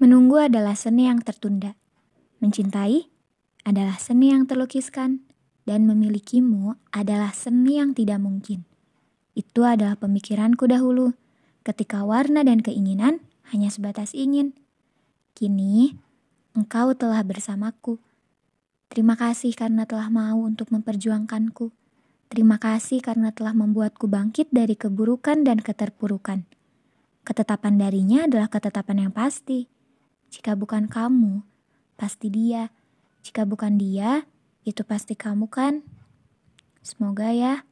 Menunggu adalah seni yang tertunda. Mencintai adalah seni yang terlukiskan. Dan memilikimu adalah seni yang tidak mungkin. Itu adalah pemikiranku dahulu, ketika warna dan keinginan hanya sebatas ingin. Kini, engkau telah bersamaku. Terima kasih karena telah mau untuk memperjuangkanku. Terima kasih karena telah membuatku bangkit dari keburukan dan keterpurukan. Ketetapan darinya adalah ketetapan yang pasti. Jika bukan kamu, pasti dia. Jika bukan dia, itu pasti kamu kan? Semoga ya.